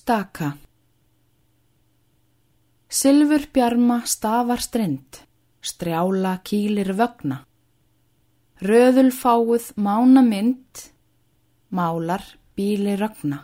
Staka Silfur bjarma stafar strind, strjála kýlir vögna. Röðul fáuð mána mynd, málar bíli rögna.